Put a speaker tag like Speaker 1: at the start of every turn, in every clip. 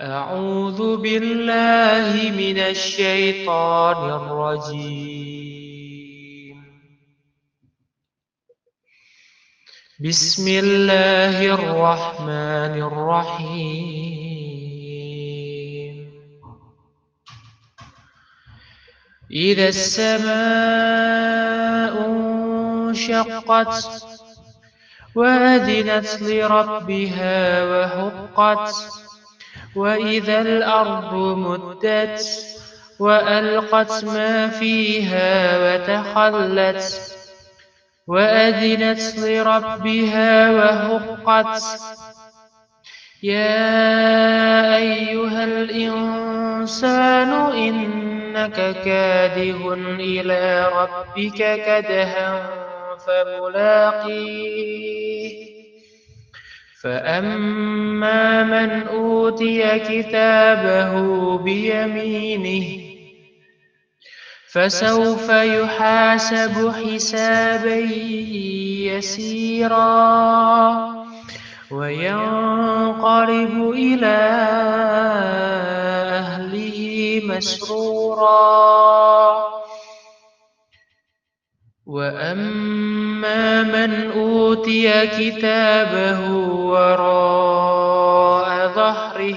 Speaker 1: أعوذ بالله من الشيطان الرجيم. بسم الله الرحمن الرحيم. إذا السماء انشقت وأذنت لربها وحقت وإذا الأرض مدت وألقت ما فيها وتخلت وأذنت لربها وهقت يا أيها الإنسان إنك كادح إلى ربك كدها فملاقيه فأما من أوتي كتابه بيمينه فسوف يحاسب حسابا يسيرا وينقلب إلى أهله مسرورا وأما من أوتي كتابه وراء ظهره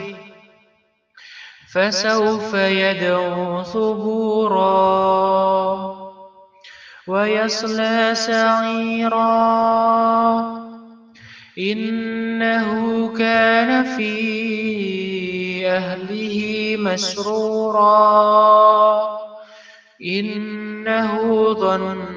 Speaker 1: فسوف يدعو ثبورا ويصلى سعيرا إنه كان في أهله مسرورا إنه ظن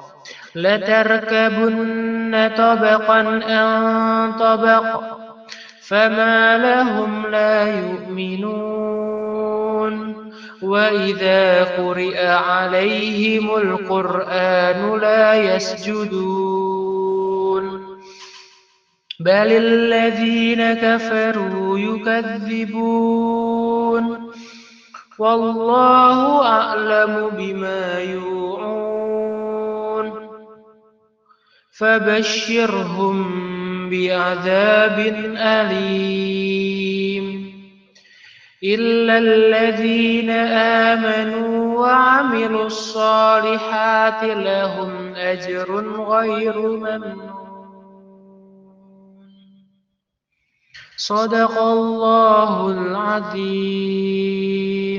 Speaker 1: لتركبن طبقا عن طبق فما لهم لا يؤمنون. وإذا قرئ عليهم القرآن لا يسجدون. بل الذين كفروا يكذبون. والله أعلم فبشرهم بعذاب أليم. إلا الذين آمنوا وعملوا الصالحات لهم أجر غير ممنون. صدق الله العظيم.